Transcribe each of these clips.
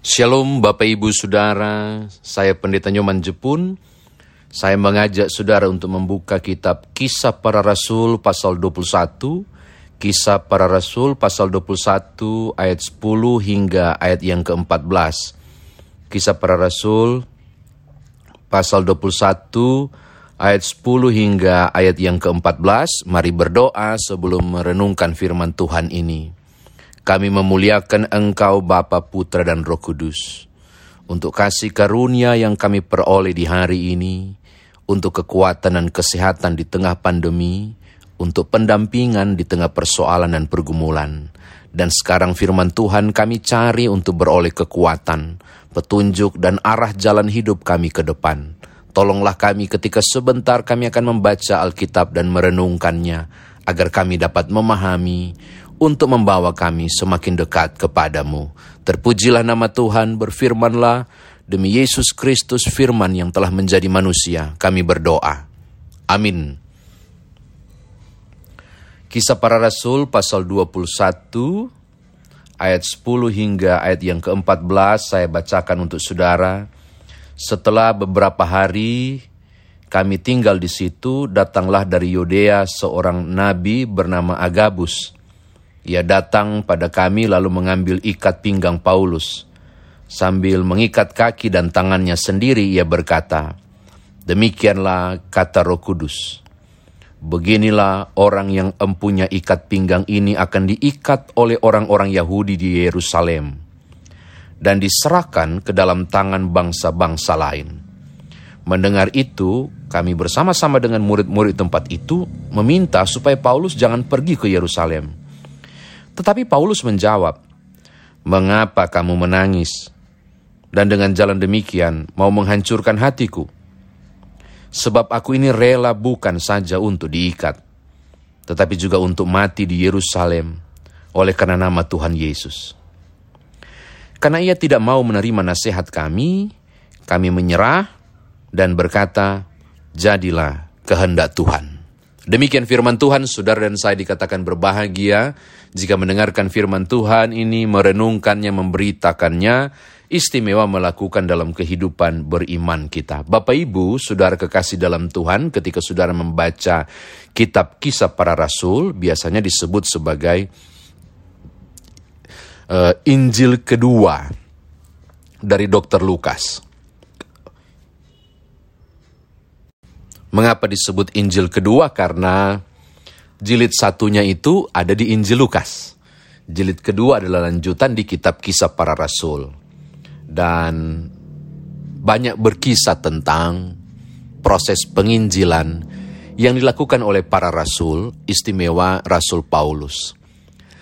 Shalom Bapak Ibu Saudara, saya Pendeta Nyoman Jepun. Saya mengajak saudara untuk membuka kitab Kisah Para Rasul pasal 21, Kisah Para Rasul pasal 21 ayat 10 hingga ayat yang ke-14. Kisah Para Rasul pasal 21 ayat 10 hingga ayat yang ke-14. Mari berdoa sebelum merenungkan firman Tuhan ini. Kami memuliakan Engkau Bapa, Putra, dan Roh Kudus. Untuk kasih karunia yang kami peroleh di hari ini, untuk kekuatan dan kesehatan di tengah pandemi, untuk pendampingan di tengah persoalan dan pergumulan. Dan sekarang firman Tuhan kami cari untuk beroleh kekuatan, petunjuk, dan arah jalan hidup kami ke depan. Tolonglah kami ketika sebentar kami akan membaca Alkitab dan merenungkannya, agar kami dapat memahami, untuk membawa kami semakin dekat kepadamu. Terpujilah nama Tuhan, berfirmanlah, demi Yesus Kristus firman yang telah menjadi manusia, kami berdoa. Amin. Kisah para Rasul pasal 21, ayat 10 hingga ayat yang ke-14 saya bacakan untuk saudara. Setelah beberapa hari kami tinggal di situ, datanglah dari Yudea seorang nabi bernama Agabus ia datang pada kami lalu mengambil ikat pinggang Paulus. Sambil mengikat kaki dan tangannya sendiri ia berkata, Demikianlah kata roh kudus. Beginilah orang yang empunya ikat pinggang ini akan diikat oleh orang-orang Yahudi di Yerusalem dan diserahkan ke dalam tangan bangsa-bangsa lain. Mendengar itu, kami bersama-sama dengan murid-murid tempat itu meminta supaya Paulus jangan pergi ke Yerusalem tetapi Paulus menjawab, "Mengapa kamu menangis? Dan dengan jalan demikian mau menghancurkan hatiku? Sebab aku ini rela bukan saja untuk diikat, tetapi juga untuk mati di Yerusalem oleh karena nama Tuhan Yesus." Karena ia tidak mau menerima nasihat kami, kami menyerah dan berkata, "Jadilah kehendak Tuhan." Demikian firman Tuhan, saudara dan saya dikatakan berbahagia jika mendengarkan firman Tuhan ini, merenungkannya, memberitakannya, istimewa melakukan dalam kehidupan beriman kita. Bapak Ibu, saudara kekasih dalam Tuhan, ketika saudara membaca kitab kisah para rasul, biasanya disebut sebagai uh, Injil kedua dari Dr. Lukas. Mengapa disebut Injil kedua? Karena jilid satunya itu ada di Injil Lukas. Jilid kedua adalah lanjutan di kitab kisah para rasul. Dan banyak berkisah tentang proses penginjilan yang dilakukan oleh para rasul, istimewa Rasul Paulus.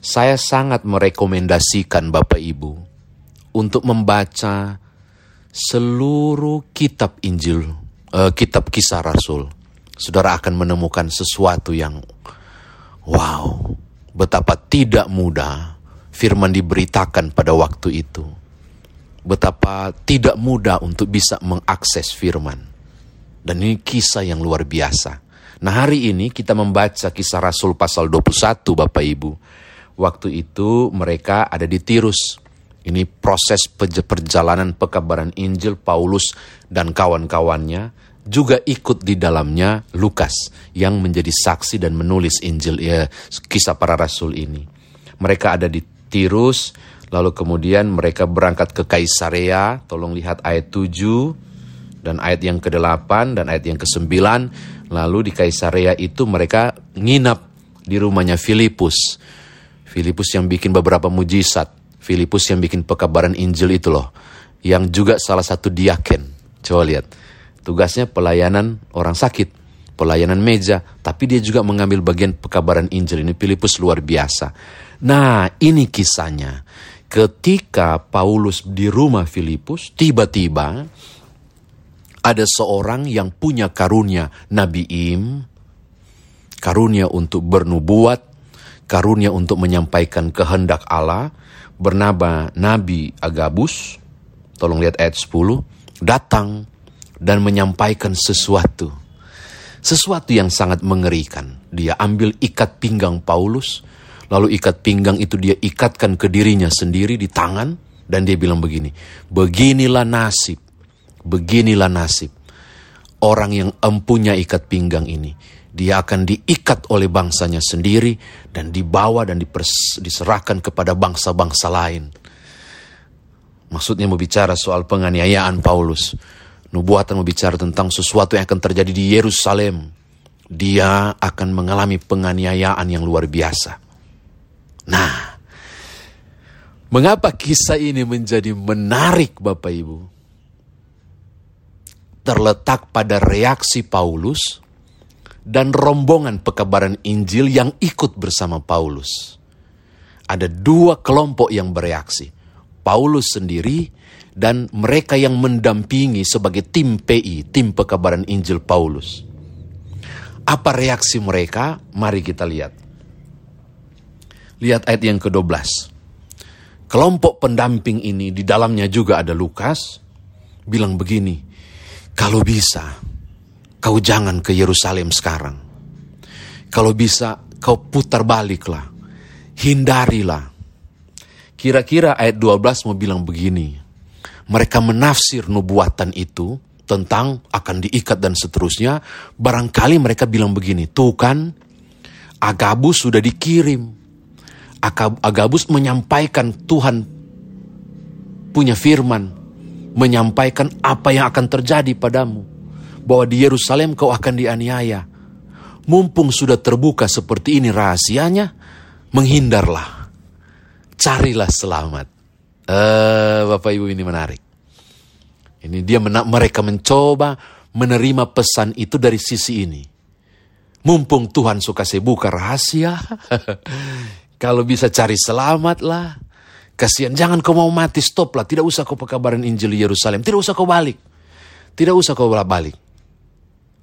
Saya sangat merekomendasikan Bapak Ibu untuk membaca seluruh kitab Injil uh, kitab kisah Rasul, saudara akan menemukan sesuatu yang wow, betapa tidak mudah firman diberitakan pada waktu itu. Betapa tidak mudah untuk bisa mengakses firman. Dan ini kisah yang luar biasa. Nah hari ini kita membaca kisah Rasul pasal 21 Bapak Ibu. Waktu itu mereka ada di Tirus. Ini proses perjalanan pekabaran Injil Paulus dan kawan-kawannya juga ikut di dalamnya Lukas yang menjadi saksi dan menulis Injil ya, kisah para rasul ini. Mereka ada di Tirus, lalu kemudian mereka berangkat ke Kaisarea, tolong lihat ayat 7 dan ayat yang ke-8 dan ayat yang ke-9. Lalu di Kaisarea itu mereka nginap di rumahnya Filipus. Filipus yang bikin beberapa mujizat. Filipus yang bikin pekabaran Injil itu loh. Yang juga salah satu diaken. Coba lihat. Tugasnya pelayanan orang sakit. Pelayanan meja. Tapi dia juga mengambil bagian pekabaran Injil. Ini Filipus luar biasa. Nah ini kisahnya. Ketika Paulus di rumah Filipus, tiba-tiba ada seorang yang punya karunia Nabi Im, karunia untuk bernubuat, karunia untuk menyampaikan kehendak Allah, bernama Nabi Agabus, tolong lihat ayat 10, datang dan menyampaikan sesuatu. Sesuatu yang sangat mengerikan. Dia ambil ikat pinggang Paulus, lalu ikat pinggang itu dia ikatkan ke dirinya sendiri di tangan, Dan dia bilang begini, beginilah nasib, beginilah nasib. Orang yang empunya ikat pinggang ini, dia akan diikat oleh bangsanya sendiri dan dibawa dan diserahkan kepada bangsa-bangsa lain. Maksudnya mau bicara soal penganiayaan Paulus. Nubuatan mau bicara tentang sesuatu yang akan terjadi di Yerusalem. Dia akan mengalami penganiayaan yang luar biasa. Nah, mengapa kisah ini menjadi menarik Bapak Ibu? Terletak pada reaksi Paulus dan rombongan pekabaran Injil yang ikut bersama Paulus. Ada dua kelompok yang bereaksi. Paulus sendiri dan mereka yang mendampingi sebagai tim PI, tim pekabaran Injil Paulus. Apa reaksi mereka? Mari kita lihat. Lihat ayat yang ke-12. Kelompok pendamping ini di dalamnya juga ada Lukas bilang begini, kalau bisa kau jangan ke Yerusalem sekarang. Kalau bisa kau putar baliklah, hindarilah. Kira-kira ayat 12 mau bilang begini, mereka menafsir nubuatan itu tentang akan diikat dan seterusnya, barangkali mereka bilang begini, tuh kan Agabus sudah dikirim, Agabus menyampaikan Tuhan punya firman, menyampaikan apa yang akan terjadi padamu. Bahwa di Yerusalem kau akan dianiaya. Mumpung sudah terbuka seperti ini rahasianya, menghindarlah. Carilah selamat. Eh, Bapak Ibu ini menarik. Ini dia mena mereka mencoba menerima pesan itu dari sisi ini. Mumpung Tuhan suka saya buka rahasia, Kalau bisa cari selamat lah. Kasihan, jangan kau mau mati, stop lah. Tidak usah kau pekabaran Injil Yerusalem. Tidak usah kau balik. Tidak usah kau balik.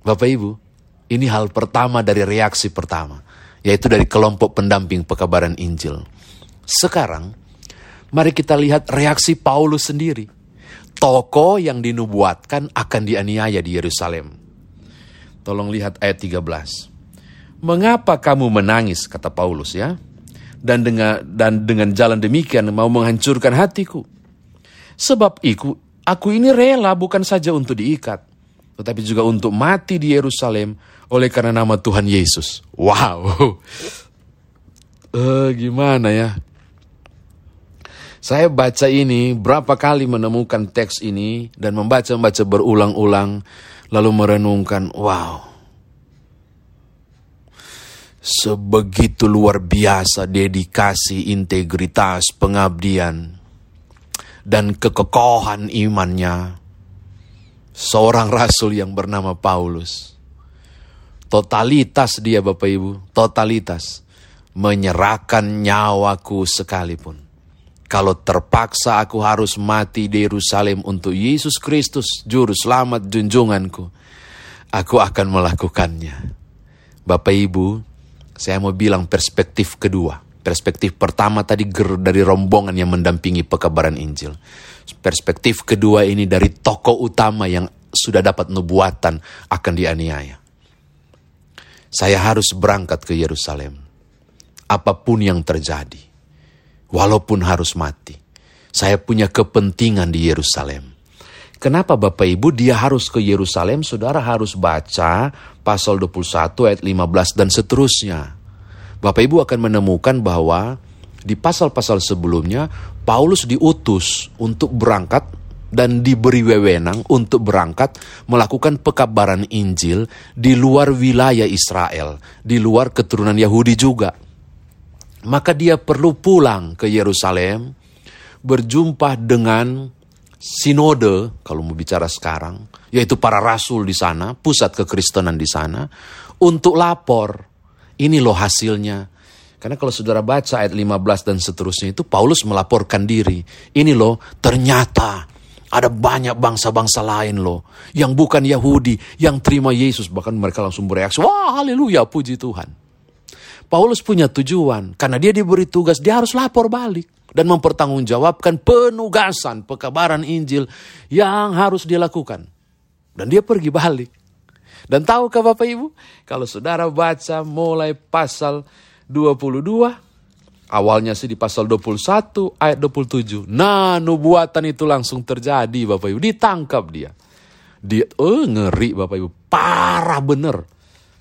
Bapak Ibu, ini hal pertama dari reaksi pertama. Yaitu dari kelompok pendamping pekabaran Injil. Sekarang, mari kita lihat reaksi Paulus sendiri. Toko yang dinubuatkan akan dianiaya di Yerusalem. Tolong lihat ayat 13. Mengapa kamu menangis, kata Paulus ya dan dengan dan dengan jalan demikian mau menghancurkan hatiku. Sebab iku, aku ini rela bukan saja untuk diikat, tetapi juga untuk mati di Yerusalem oleh karena nama Tuhan Yesus. Wow. Uh, gimana ya? Saya baca ini berapa kali menemukan teks ini dan membaca-membaca berulang-ulang lalu merenungkan, wow. Sebegitu luar biasa dedikasi, integritas, pengabdian, dan kekokohan imannya. Seorang rasul yang bernama Paulus. Totalitas dia Bapak Ibu, totalitas. Menyerahkan nyawaku sekalipun. Kalau terpaksa aku harus mati di Yerusalem untuk Yesus Kristus, Juru Selamat junjunganku, aku akan melakukannya. Bapak Ibu, saya mau bilang perspektif kedua. Perspektif pertama tadi dari rombongan yang mendampingi pekabaran Injil. Perspektif kedua ini dari tokoh utama yang sudah dapat nubuatan akan dianiaya. Saya harus berangkat ke Yerusalem. Apa pun yang terjadi. Walaupun harus mati. Saya punya kepentingan di Yerusalem. Kenapa Bapak Ibu dia harus ke Yerusalem? Saudara harus baca pasal 21 ayat 15 dan seterusnya. Bapak Ibu akan menemukan bahwa di pasal-pasal sebelumnya Paulus diutus untuk berangkat dan diberi wewenang untuk berangkat melakukan pekabaran Injil di luar wilayah Israel, di luar keturunan Yahudi juga. Maka dia perlu pulang ke Yerusalem, berjumpa dengan sinode kalau mau bicara sekarang, yaitu para rasul di sana, pusat kekristenan di sana, untuk lapor. Ini loh hasilnya. Karena kalau saudara baca ayat 15 dan seterusnya itu Paulus melaporkan diri. Ini loh ternyata ada banyak bangsa-bangsa lain loh yang bukan Yahudi yang terima Yesus bahkan mereka langsung bereaksi, "Wah, haleluya, puji Tuhan." Paulus punya tujuan karena dia diberi tugas dia harus lapor balik dan mempertanggungjawabkan penugasan pekabaran Injil yang harus dilakukan. Dan dia pergi balik. Dan tahukah Bapak Ibu, kalau saudara baca mulai pasal 22 Awalnya sih di pasal 21 ayat 27. Nah, nubuatan itu langsung terjadi Bapak Ibu. Ditangkap dia. Dia oh ngeri Bapak Ibu. Parah bener.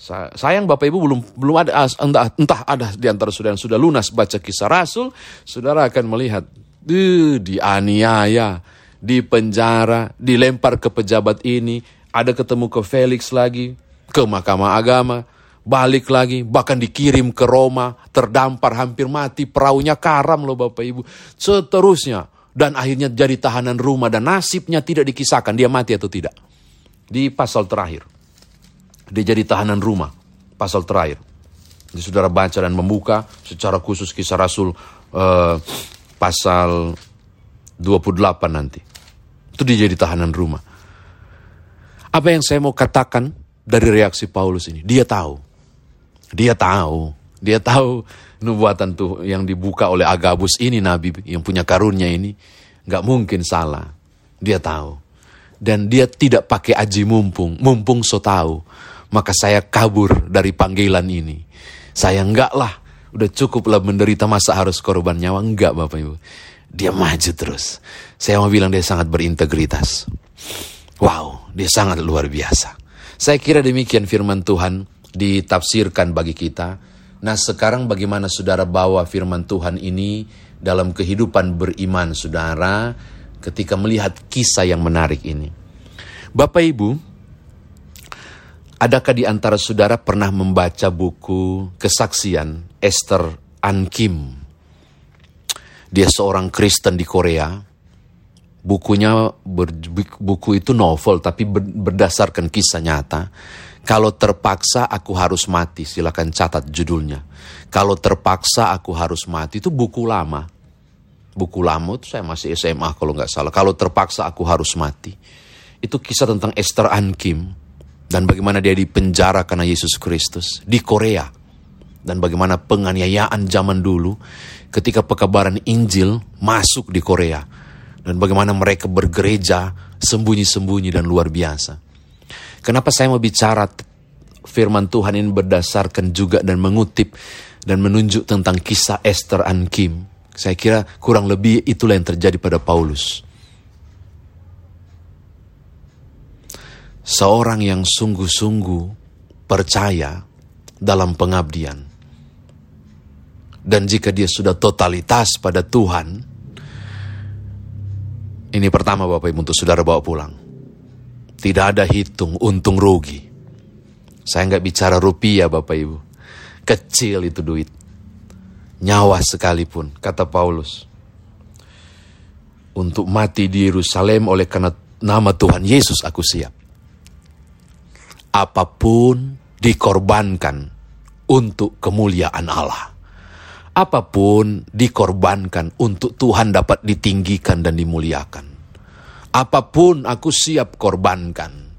Sayang Bapak Ibu belum belum ada entah, entah ada di antara saudara yang sudah lunas baca kisah Rasul, saudara akan melihat uh, dianiaya, dipenjara, dilempar ke pejabat ini, ada ketemu ke Felix lagi, ke Mahkamah Agama, balik lagi, bahkan dikirim ke Roma, terdampar hampir mati, perahunya karam loh Bapak Ibu. Seterusnya, dan akhirnya jadi tahanan rumah dan nasibnya tidak dikisahkan, dia mati atau tidak. Di pasal terakhir, dia jadi tahanan rumah, pasal terakhir. Jadi saudara baca dan membuka secara khusus kisah Rasul uh, pasal 28 nanti. Itu dia jadi tahanan rumah. Apa yang saya mau katakan dari reaksi Paulus ini? Dia tahu dia tahu, dia tahu nubuatan tuh yang dibuka oleh Agabus ini nabi yang punya karunia ini nggak mungkin salah. Dia tahu. Dan dia tidak pakai aji mumpung, mumpung so tahu. Maka saya kabur dari panggilan ini. Saya enggak lah, udah cukuplah menderita masa harus korban nyawa. Enggak Bapak Ibu. Dia maju terus. Saya mau bilang dia sangat berintegritas. Wow, dia sangat luar biasa. Saya kira demikian firman Tuhan ditafsirkan bagi kita. Nah sekarang bagaimana saudara bawa firman Tuhan ini dalam kehidupan beriman saudara ketika melihat kisah yang menarik ini. Bapak Ibu, adakah di antara saudara pernah membaca buku kesaksian Esther Ankim? Dia seorang Kristen di Korea. Bukunya buku itu novel tapi berdasarkan kisah nyata kalau terpaksa aku harus mati, silakan catat judulnya. Kalau terpaksa aku harus mati, itu buku lama. Buku lama itu saya masih SMA kalau nggak salah. Kalau terpaksa aku harus mati. Itu kisah tentang Esther Ankim. Dan bagaimana dia dipenjara karena Yesus Kristus. Di Korea. Dan bagaimana penganiayaan zaman dulu ketika pekabaran Injil masuk di Korea. Dan bagaimana mereka bergereja sembunyi-sembunyi dan luar biasa. Kenapa saya mau bicara firman Tuhan ini berdasarkan juga dan mengutip dan menunjuk tentang kisah Esther and Kim. Saya kira kurang lebih itulah yang terjadi pada Paulus. Seorang yang sungguh-sungguh percaya dalam pengabdian. Dan jika dia sudah totalitas pada Tuhan, ini pertama Bapak Ibu untuk saudara bawa pulang. Tidak ada hitung untung rugi. Saya nggak bicara rupiah Bapak Ibu. Kecil itu duit. Nyawa sekalipun, kata Paulus. Untuk mati di Yerusalem oleh karena nama Tuhan Yesus aku siap. Apa pun dikorbankan untuk kemuliaan Allah. Apa pun dikorbankan untuk Tuhan dapat ditinggikan dan dimuliakan. Apa pun aku siap korbankan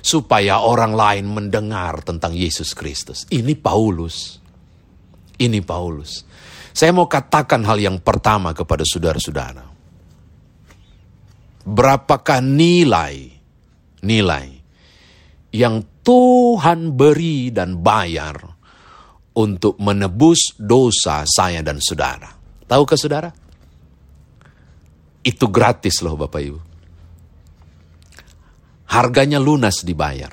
supaya orang lain mendengar tentang Yesus Kristus. Ini Paulus. Ini Paulus. Saya mau katakan hal yang pertama kepada saudara-saudara. Berapakah nilai nilai yang Tuhan beri dan bayar untuk menebus dosa saya dan saudara? Tahukah saudara? Itu gratis loh Bapak Ibu. Harganya lunas dibayar.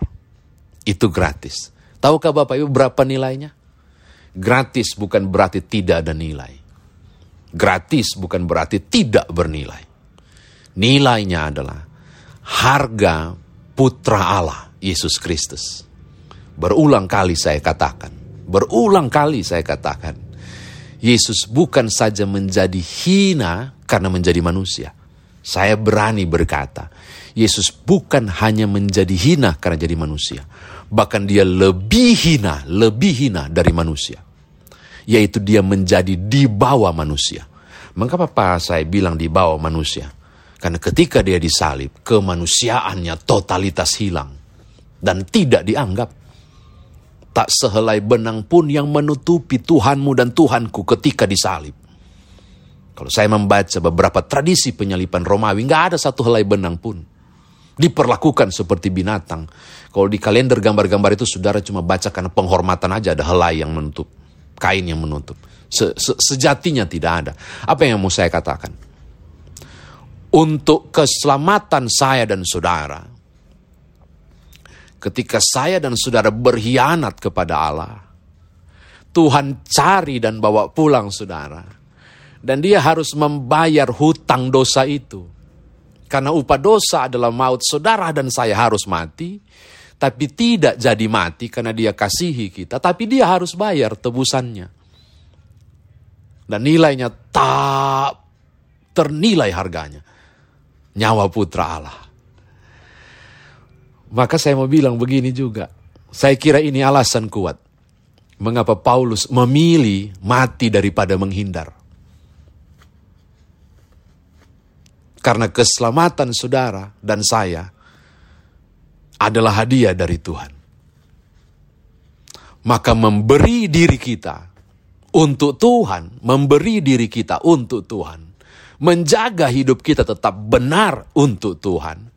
Itu gratis. Tahukah Bapak Ibu berapa nilainya? Gratis bukan berarti tidak ada nilai. Gratis bukan berarti tidak bernilai. Nilainya adalah harga putra Allah, Yesus Kristus. Berulang kali saya katakan, berulang kali saya katakan, Yesus bukan saja menjadi hina karena menjadi manusia. Saya berani berkata, Yesus bukan hanya menjadi hina karena jadi manusia. Bahkan dia lebih hina, lebih hina dari manusia. Yaitu dia menjadi di bawah manusia. Mengapa Pak saya bilang di bawah manusia? Karena ketika dia disalib, kemanusiaannya totalitas hilang. Dan tidak dianggap. Tak sehelai benang pun yang menutupi Tuhanmu dan Tuhanku ketika disalib. Kalau saya membaca beberapa tradisi penyalipan Romawi, nggak ada satu helai benang pun diperlakukan seperti binatang. Kalau di kalender gambar-gambar itu saudara cuma baca karena penghormatan aja ada helai yang menutup, kain yang menutup. Se -se Sejatinya tidak ada. Apa yang mau saya katakan? Untuk keselamatan saya dan saudara, ketika saya dan saudara berkhianat kepada Allah, Tuhan cari dan bawa pulang saudara. Dan dia harus membayar hutang dosa itu. Karena upah dosa adalah maut saudara dan saya harus mati. Tapi tidak jadi mati karena dia kasihi kita. Tapi dia harus bayar tebusannya. Dan nilainya tak ternilai harganya. Nyawa putra Allah. Maka saya mau bilang begini juga. Saya kira ini alasan kuat. Mengapa Paulus memilih mati daripada menghindar. Karena keselamatan saudara dan saya adalah hadiah dari Tuhan. Maka memberi diri kita untuk Tuhan, memberi diri kita untuk Tuhan, menjaga hidup kita tetap benar untuk Tuhan,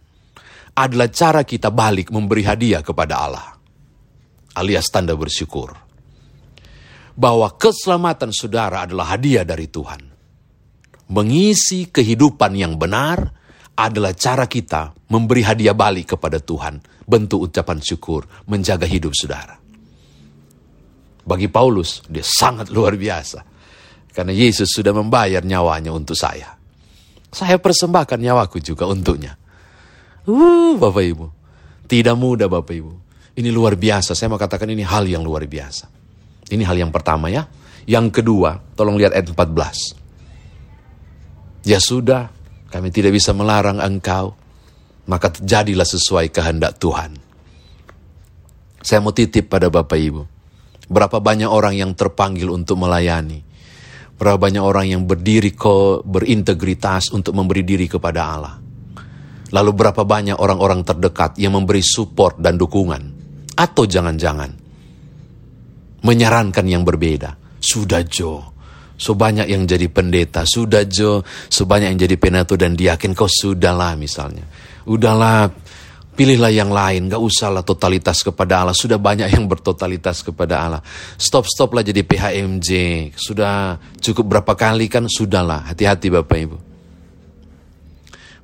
adalah cara kita balik memberi hadiah kepada Allah. Alias tanda bersyukur. Bahwa keselamatan saudara adalah hadiah dari Tuhan mengisi kehidupan yang benar adalah cara kita memberi hadiah balik kepada Tuhan, bentuk ucapan syukur, menjaga hidup saudara. Bagi Paulus, dia sangat luar biasa. Karena Yesus sudah membayar nyawanya untuk saya. Saya persembahkan nyawaku juga untuknya. Uh, Bapak Ibu. Tidak mudah Bapak Ibu. Ini luar biasa. Saya mau katakan ini hal yang luar biasa. Ini hal yang pertama ya. Yang kedua, tolong lihat ayat 14. Ya sudah, kami tidak bisa melarang engkau, maka terjadilah sesuai kehendak Tuhan. Saya mau titip pada Bapak Ibu, berapa banyak orang yang terpanggil untuk melayani, berapa banyak orang yang berdiri ko berintegritas untuk memberi diri kepada Allah. Lalu berapa banyak orang-orang terdekat yang memberi support dan dukungan, atau jangan-jangan menyarankan yang berbeda. Sudah Joe, So banyak yang jadi pendeta, sudah Jo, sebanyak yang jadi penato dan diakin kau sudahlah misalnya. Udahlah, pilihlah yang lain, gak usahlah totalitas kepada Allah. Sudah banyak yang bertotalitas kepada Allah. Stop-stoplah jadi PHMJ. Sudah cukup berapa kali kan? Sudahlah, hati-hati Bapak Ibu.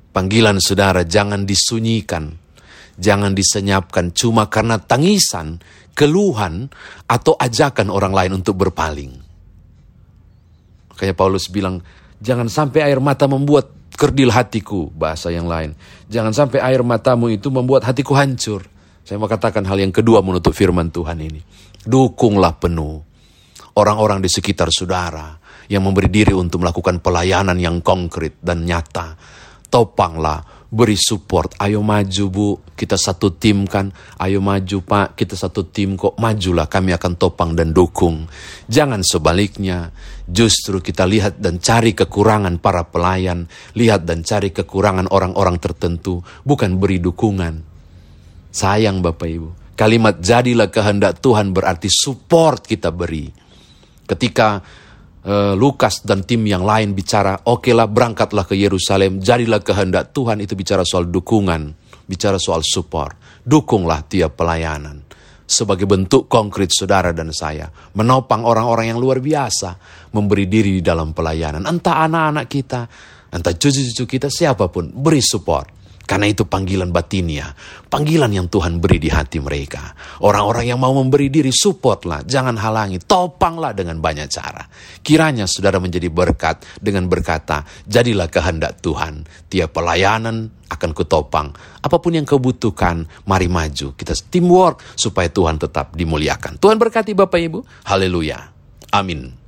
Panggilan saudara jangan disunyikan, jangan disenyapkan cuma karena tangisan, keluhan, atau ajakan orang lain untuk berpaling. Kayak Paulus bilang, jangan sampai air mata membuat kerdil hatiku, bahasa yang lain. Jangan sampai air matamu itu membuat hatiku hancur. Saya mau katakan hal yang kedua menutup firman Tuhan ini. Dukunglah penuh orang-orang di sekitar saudara yang memberi diri untuk melakukan pelayanan yang konkret dan nyata. Topanglah beri support. Ayo maju bu, kita satu tim kan. Ayo maju pak, kita satu tim kok. Majulah, kami akan topang dan dukung. Jangan sebaliknya, justru kita lihat dan cari kekurangan para pelayan. Lihat dan cari kekurangan orang-orang tertentu. Bukan beri dukungan. Sayang Bapak Ibu. Kalimat jadilah kehendak Tuhan berarti support kita beri. Ketika uh, Lukas dan tim yang lain bicara, oke lah berangkatlah ke Yerusalem, jadilah kehendak Tuhan itu bicara soal dukungan, bicara soal support. Dukunglah tiap pelayanan. Sebagai bentuk konkret saudara dan saya, menopang orang-orang yang luar biasa, memberi diri di dalam pelayanan. Entah anak-anak kita, entah cucu-cucu kita, siapa pun, beri support karena itu panggilan batinia, panggilan yang Tuhan beri di hati mereka. Orang-orang yang mau memberi diri, supportlah, jangan halangi, topanglah dengan banyak cara. Kiranya saudara menjadi berkat dengan berkata, jadilah kehendak Tuhan. Tiap pelayanan akan kutopang. Apa pun yang kau butuhkan, mari maju. Kita teamwork supaya Tuhan tetap dimuliakan. Tuhan berkati Bapak Ibu. Haleluya. Amin.